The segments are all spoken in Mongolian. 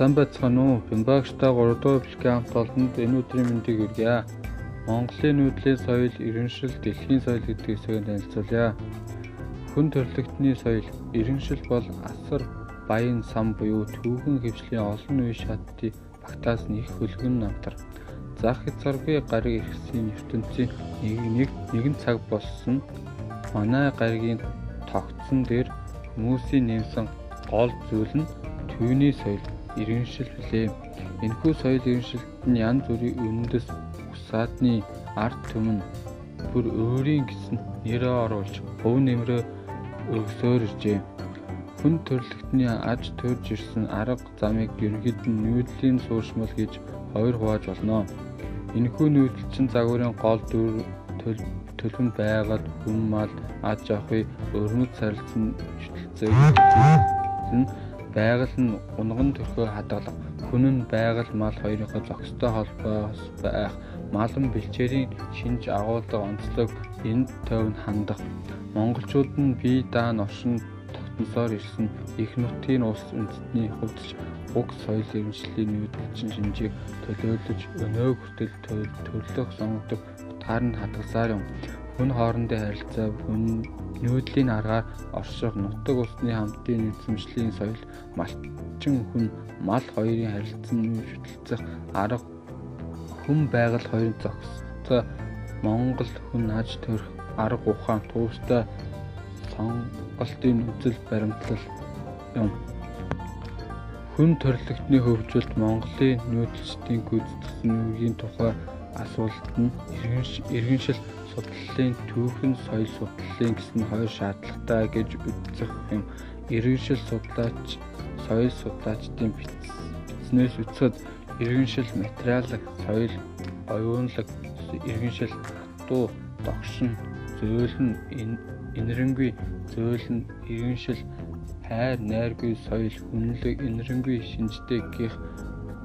Сайн байцгаана уу? Бимбагштай 3 дугаар бүлгийн хамт олонд энэ өдрийн мэндийг хүргье. Монголын нүүдлийн соёл, иргэншил, дэлхийн соёл гэдэг хэсгийг танилцуулъя. Хүн төрөлхтний соёл, иргэншил бол асар баян сан буюу түүхэн хөвчлийн олон үе шатны багтаас нэг хөлгөн намтар. Зах хязгааргүй гариг иргэсийн ертөнцийн нэг нэг нэгэн цаг болсон манай гаригийн тогтсон дээр хүмүүсийн нэмсэн гол зүйл нь түүний соёл иргэншил билээ. Энэхүү соёл иргэншилт нь янз бүрийн үндэс усаадны арт түмэн бүр өөрийн гэсэн нэрээ оруулж өв нэмрээ өгсөөр иржээ. Хүн төрөлхтний аж төрж ирсэн арга замыг ерөнхийд нь нүүдлийн сууршмал гэж хоёр хувааж болно. Энэхүү нүүдэлчин загварын гол төлөв нь байгаль, хүн мал, аж ахуй, өрмөц сарилцсан нь Байгаль нь унган төрхөө хадгалах, хүн нь байгаль мал хоёрынхоо зохистой холбоос байх, малан бэлчээрийн шинж агуулга онцлог энд тойвн хандах. Монголчууд нь бие даан оршин тогтносоор ирсэн их нутгийн улс үндэстний хувьд уг соёл иргэншлийн нүүдэлчин шинжийг төлөөлөж өнөө хүртэл төрлөх сонгодог утгаар нь хадгалсаар юм. Хүн хоорондын харилцаа хүн нүүдлийн аргаар орших нутаг усны хамтын эзэмшлийн соёл малчин хүн мал хоёрын харилцан шүтэлцэх арга хүн байгаль хоёрын зохистой Монгол хүн аж төрх арга ухаан туустай сонголтын үзэл баримтлал юм. Хүн төрөлхтний хөгжилд Монголын нүүдэлчдийн гүйцэтгэсэн үеийн тухай асуулт нь иргэншил судлалын түүхэн соёл судлалын гэсэн хоёр шаардлагатай гэж үзэх юм. Иргэншил судлаач соёл судлаачдын бичснээс үцхэд иргэншил материалог, соёл, оюунлаг, иргэншил дуу, догшин, зөөлн, инэрэнгүй, зөөлн, иргэншил, хайр, найргүй, соёл, хүнлэг, инэрэнгүй, шинжтэй гих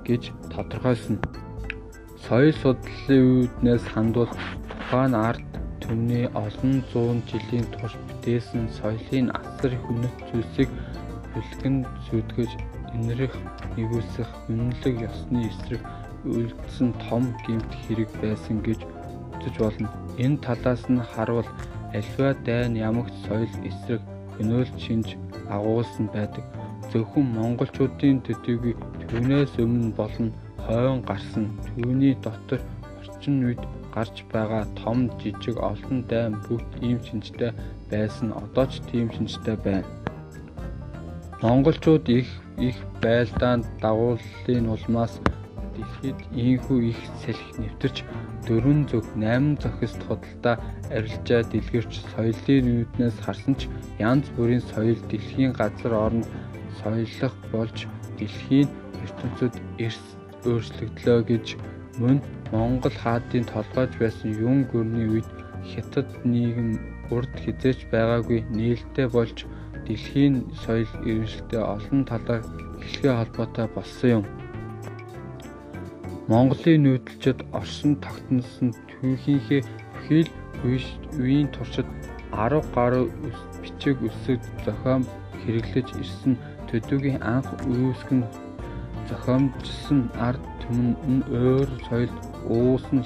гэж тодорхойлсон. Соёл судлалын үүднээс хандвал тухайн ард түмний олон зуун жилийн турш бүтээсэн соёлын асар хүнэт зүйлсийг бэлгэн зүтгэж инрэх нэгүсэх үнэлэг ёсны эсрэг үлдсэн том гэмт хэрэг байсан гэж үзэж болно. Энэ талаас нь харвал альва дайн ямагт соёл эсрэг хөнөөлт шинж агуулсан байдаг. Зөвхөн монголчуудын төдийгүй түүнээс өмнө болон хойн гарсан түүний дотор орчин үед гарч байгаа том жижиг олон дайн бүгд ийм шинжтэй байсан одоо ч тийм шинжтэй байна. Монголчууд их их байлдаанд дагууллын улмаас дэлхийд ийхүү их салхи нэвтэрч дөрвөн зөв 8 зохист худалдаа арилжаа дэлгэрч соёлын үүднээс харсан ч янз бүрийн соёл дэлхийн газар оронд соёлох болж дэлхийн ертөнцид эрс өөрчлөгдлөө гэж мөн Монгол хаадын толгойж байсан юун гүрний үед хятад нийгэм урд хизээч байгаагүй нээлттэй болж дэлхийн соёл иргэншилтэй олон талаар эхлэхээ холбоотой болсон юм. Монголын нүүдэлчд Орсын тогтносон түүхийнхээ бүхэл үеийн туршид 10 гаруй бичиг үсэг зохион хэрэглэж ирсэн төдийгүй анх үүсгэн зохиомжсон ард түмэн нь өөр соёл уусан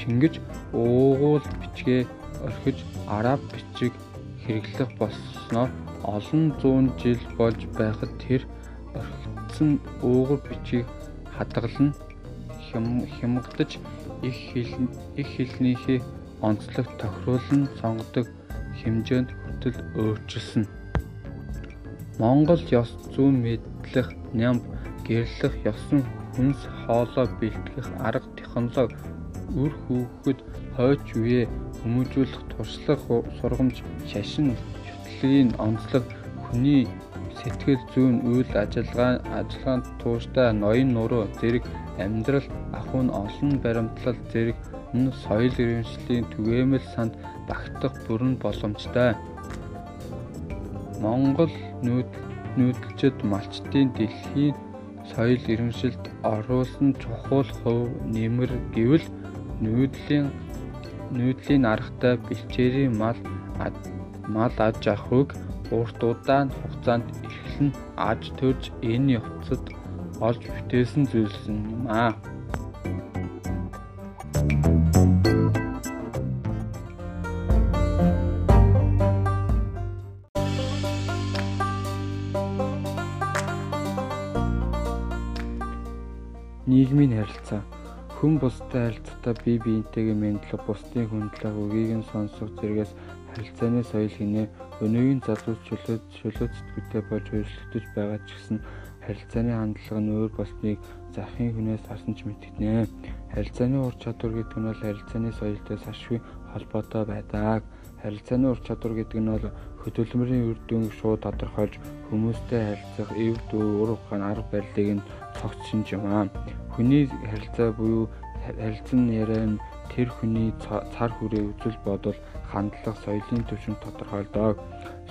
шингэж уугуул бичгээ орхиж араб бичиг хэрэглэх болсноор олон зуун жил болж байхад тэр орхигдсон уугуул бичгийг хадгална хямгадаж их хэл их хэлнийхээ онцлог тохируулан сонгодог хэмжээнд хүртэл өөрчилсөн. Монгол ёс зүйн мэдлэх ням гэрлэх ёсон хүнс хоолой бэлтгэх арга технологи үр хүүхэд хойч үе хүмүүжүүлэх туршлах сургамж шашин шүтлгийн онцлог хүний сэтгэл зүйн үйл ажиллагаа ажиллагаанд тууштай ноён нуруу зэрэг амьдрал ахуйн олон баримтлал зэрэг нь соёл иргэншлийн түгээмэл санд багтах бүрэн боломжтой. Монгол нүүдэлчд малчдын дэлхийн соёл иргэншилд оруулсан чухал хувь нэмэр гэвэл нүүдлийн нүүдлийн аргатай бэлчээрийн мал мал аж ахуйг урт удаан хугацаанд эрхлэн аж төрж энэ явцад олж бүтээсэн зүйлс юм аа. Харилцаа хүн бусдад харилцахдаа бие биентэйгээ мэдлэг бусдын хүндлэг үгийг нь сонсох зэрэгс харилцааны соёл хийнэ өнөөгийн залуус чөлөө чөлөө сэтгүүтэй болж өөрчлөгдөж байгаа ч гэсэн харилцааны хандлага нь өөр болсныг захын хүнээс харсан ч мэдгэнэ. Харилцааны ур чадвар гэдэг нь бол харилцааны соёлтой сашгүй холбоотой байдаг. Харилцааны ур чадвар гэдэг нь бол хөдөлмөрийн үр дүнг шууд тодорхойлж хүмүүстэй харилцах эв дүү ур ухаан арга барилыг нь цогц шинж юм аа. Хүний харилцаа буюу харилцан яриа нь тэр хүний цар хүрээ үзэл бодол хандлага соёлын түвшинд тодорхойлдог.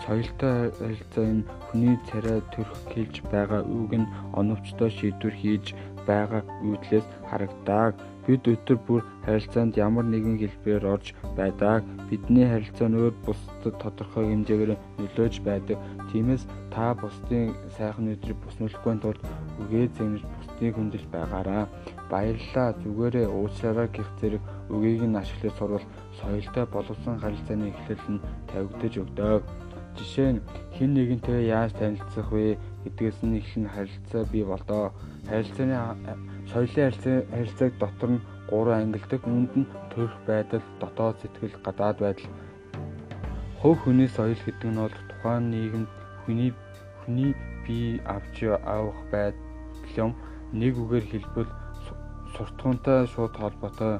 Соёлтой харилцаа нь хүний царай төрөх хэлж байгаа үг нь оновчтой шийдвэр хийж байгаа үйдлээс харагдаг. Бид өдөр бүр харилцаанд ямар нэгэн хэлбэрээр орж байдаг. Бидний харилцаа нь өөр бусдад тодорхой хэмжээгээр нөлөөж байдаг. Тиймээс та бусдын сайхан өдрийг буснуулахгүй тулд үгээ зэмж бусдыг хүндэл байгаараа. Баярлалаа зүгээрээ уучлаарай гэх зэрэг үгийг нь ашиглаж сурвал соёлтой боловсон харилцааны эхлэл нь тавигдаж өгдөг. Жишээ нь хэн нэгэнтэй яаж танилцах вэ гэдгээс нь эхлэн харилцаа бий болдоо. Харилцааны соёлын харилцааг дотор нь гурван ангилдаг. Үүнд нь төрх байдал, дотоод сэтгэл, гадаад байдал. Хувь хүний соёл гэдэг нь бол тухайн нийгэмд хүний хүний бие авч авах байдал юм. Нэг үгээр хэлбэл суртахуунтай шууд холбоотой.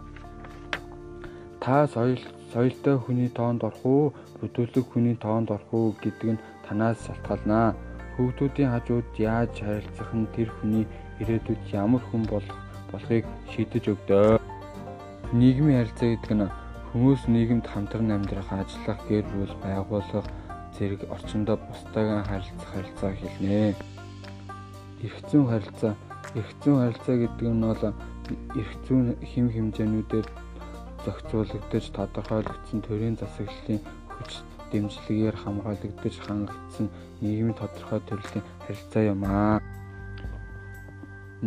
Та соёл соёлтой хүний тоонд орох уу, бүдүүлэг хүний тоонд орох уу гэдэг нь танаас шалтгаална. Хүүхдүүдийн хажууд яаж харилцах нь тэр хүний ирээдүйд ямар хүн болох болохыг шийдэж өгдөө. Нийгмийн харилцаа гэдэг нь хүмүүс нийгэмд хамтран амьдрах, ажиллах, гэр бүл байгуулах зэрэг орчиндөө бусдаагаа харилцах харилцааг хэлнэ. Эрх зүйн харилцаа, эрх зүйн харилцаа гэдэг нь бол эрх зүйн хэм хэмжээнүүдээр зохицуулагдаж тодорхойлогдсон төрийн засаглалын хүч дэмжлэгээр хамгаалагдаж хангагдсан нийгмийн тодорхой төрлийн харилцаа юм аа.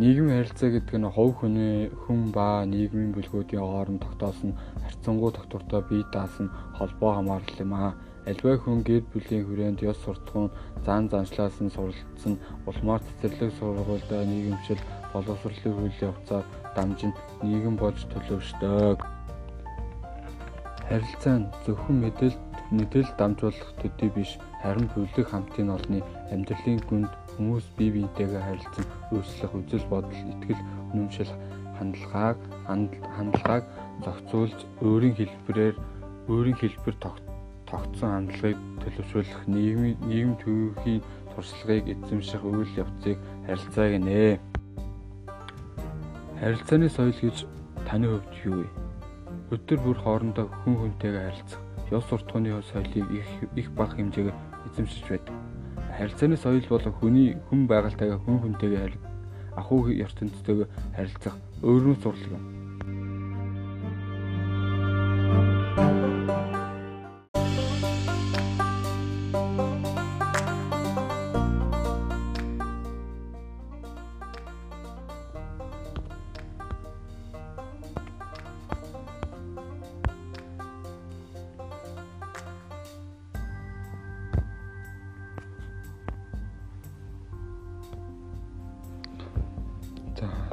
Нийгмийн харилцаа гэдэг нь хувь хүний хүн ба нийгмийн бүлгүүдийн хооронд тогтоосон харьцангуй тогтвортой бие даасан холбоо хамаарлал юм аа. Альваа хүн гэр бүлийн хүрээнд ёс суртахуун зан заншлаас нь суралцсан улмаар цэцэрлэг сургуульд нийгэмшил боловсролын үйл явцаар дамжин нийгэм болж төлөвшдөг. Харилцаа нь зөвхөн мэдээлэл мэдээлэл дамжуулах төдий биш харин бүлэг хамтын олны амьдралын гүнд хүмүүс бие биентэйгээ харилцан өөрчлөх үзэл бодол итгэл үнэмшил хандлагааг хандлагааг зохицуулж өөрийн хэлбэрээр өөрийн хэлбэр тогтсон хандлагыг төлөвшүүлэх нийгмийн нийгэм төвийн туршлагыг эзэмших үйл явцыг харилцааг нэ. Харилцааны соёл гэж таны хувьд юу вэ? Өдөр бүр хоорондоо хүн хүнтэйгээ харилцах ёс суртахууны соёлыг их их бага хэмжээгээр эзэмшиж байдаг. Харилцааны соёл бол хүний хүн байгальтайгаа хүн хүнтэйгээ ахуй ертөнцтэйгээ харилцах өөрийн сурлаг юм.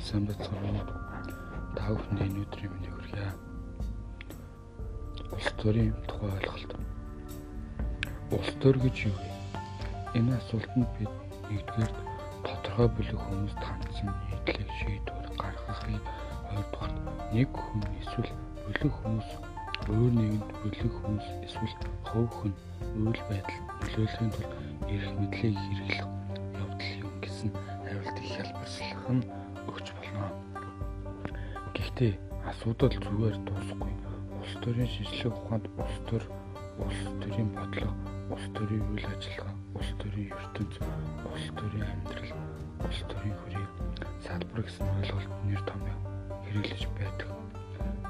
Сайн байцгаана. Та бүхэнд энэ өдрийн мэндийг хүргье. Улс төрийн тухай ойлголт. Улс төр гэж юу вэ? Энэ асуултанд бид нэгдүгээр тодорхой бүлэг хүмүүст хандсан нийтлэг шийдвэр гаргахыг ойлгох. Нэг хүн эсвэл бүлэг хүмүүс өөр нэгэнд бүлэг хүмүүс эсвэл хувь хүн үйл байдал нөлөөлөхийн тулд эрх мэдлийг хэрэглэх явдал юм гэсэн хариулт их ялбарчлах нь. Гэхдээ асуудал зүгээр дуусахгүй. Улс төрийн шинжилгээ ухаанд улс төр, улс төрийн бодлого, улс төрийн үйл ажиллагаа, улс төрийн ертөнц, улс төрийн амьдрал, улс төрийн хүрээ салбар гэсэн ойлголт нэр томьёо хэрэглэж байдаг.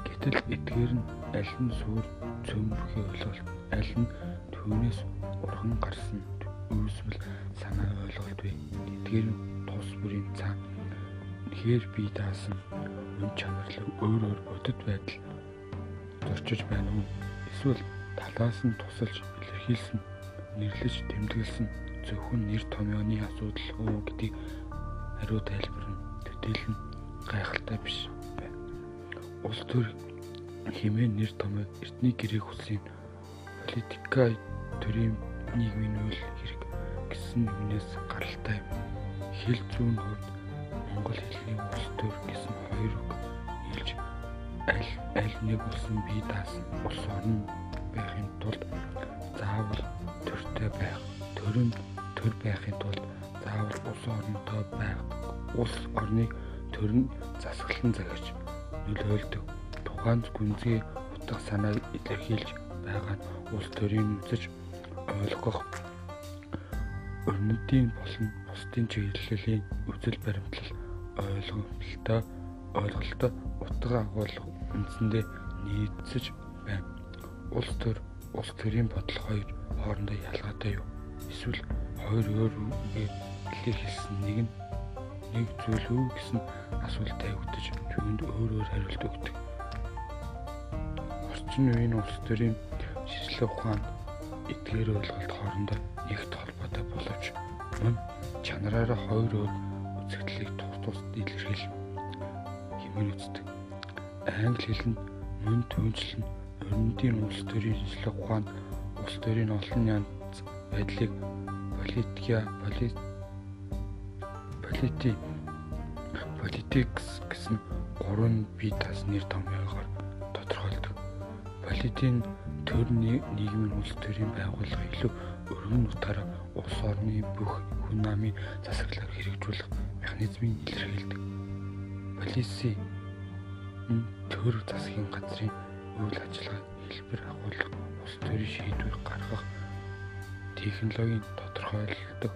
Гэтэл эдгээр нь аль нь сүр цөмбөрхий ойлголт, аль нь түүнээс урхан гарсан үүсвэл санаа ойлголт вэ? Эдгээр нь тус бүрийн цаа Тэгэхээр бие даасан үн чанарлаг өөр өөр бодит байдал зорчиж байна уу? Эсвэл талаас нь тусалж илэрхийлсэн, нэрлэж тэмдэглэсэн зөвхөн нэр томьёоны асуудал уу гэдгийг хариу тайлбарна. Төдийлөн гайхалтай биш байна. Улс төр хэмээн нэр томьёо эртний гэрээг хүслийн политика төрийн нийгмийн үйл хэрэг гэсэн юмнээс гаралтай хэл зүүн хувьд монгол хэлний улс төр гэсэн хоёр үг нийлж аль аль нэг улсын бие даасан улс орн байхын тулд заавал төртэй байх төрөнд төр байхын тулд заавал улс орнтой байх улс орныг төр нь засаглан захиж нөлөөлдөг. Тухайн гүнзгий утга санааг илэрхийлж байгаа нь улс төрийн үзэж ойлгох өрнөдийн болон бусдын чиглэлийн үзэл баримтлал ойлголттой ойлголттой утга агуулга үндсэндээ нийцэж байна. Улс төр улс төрийн бодол хоёр хоорондоо ялгаатай юу? Эсвэл хоёр өөр үгээр илэрхийлсэн нэг нь нэг зүйл үү гэсэн асуулт тавигдаж түүнд өөр өөр хариулт өгдөг. Орчин үеийн улс төрийн шийдлэх ухаанд эдгээр ойлголт хоорондоо нэгт холбоотой боловч мөн чанараараа хоёр өөр тусад илэрхийлэн хэмээн үздэг. Англи хэл нь мөн түншлэн өрнөдийн улс төрийн шийдлэх ухаанд улс төрийн олон янз байдлыг политика полити политикс гэсэн гурван бие дас нэр томьёогоор тодорхойлдог. Политийн төр нийгмийн улс төрийн байгууллага илүү өргөн утгаараа улс орны бүх хүн намын засаглалыг хэрэгжүүлэх механизмыг илэрхийлдэг. Полиси төр засгийн газрын үйл ажиллагааг хэлбэр агуулга улс төрийн шийдвэр гаргах технологийн тодорхойлдог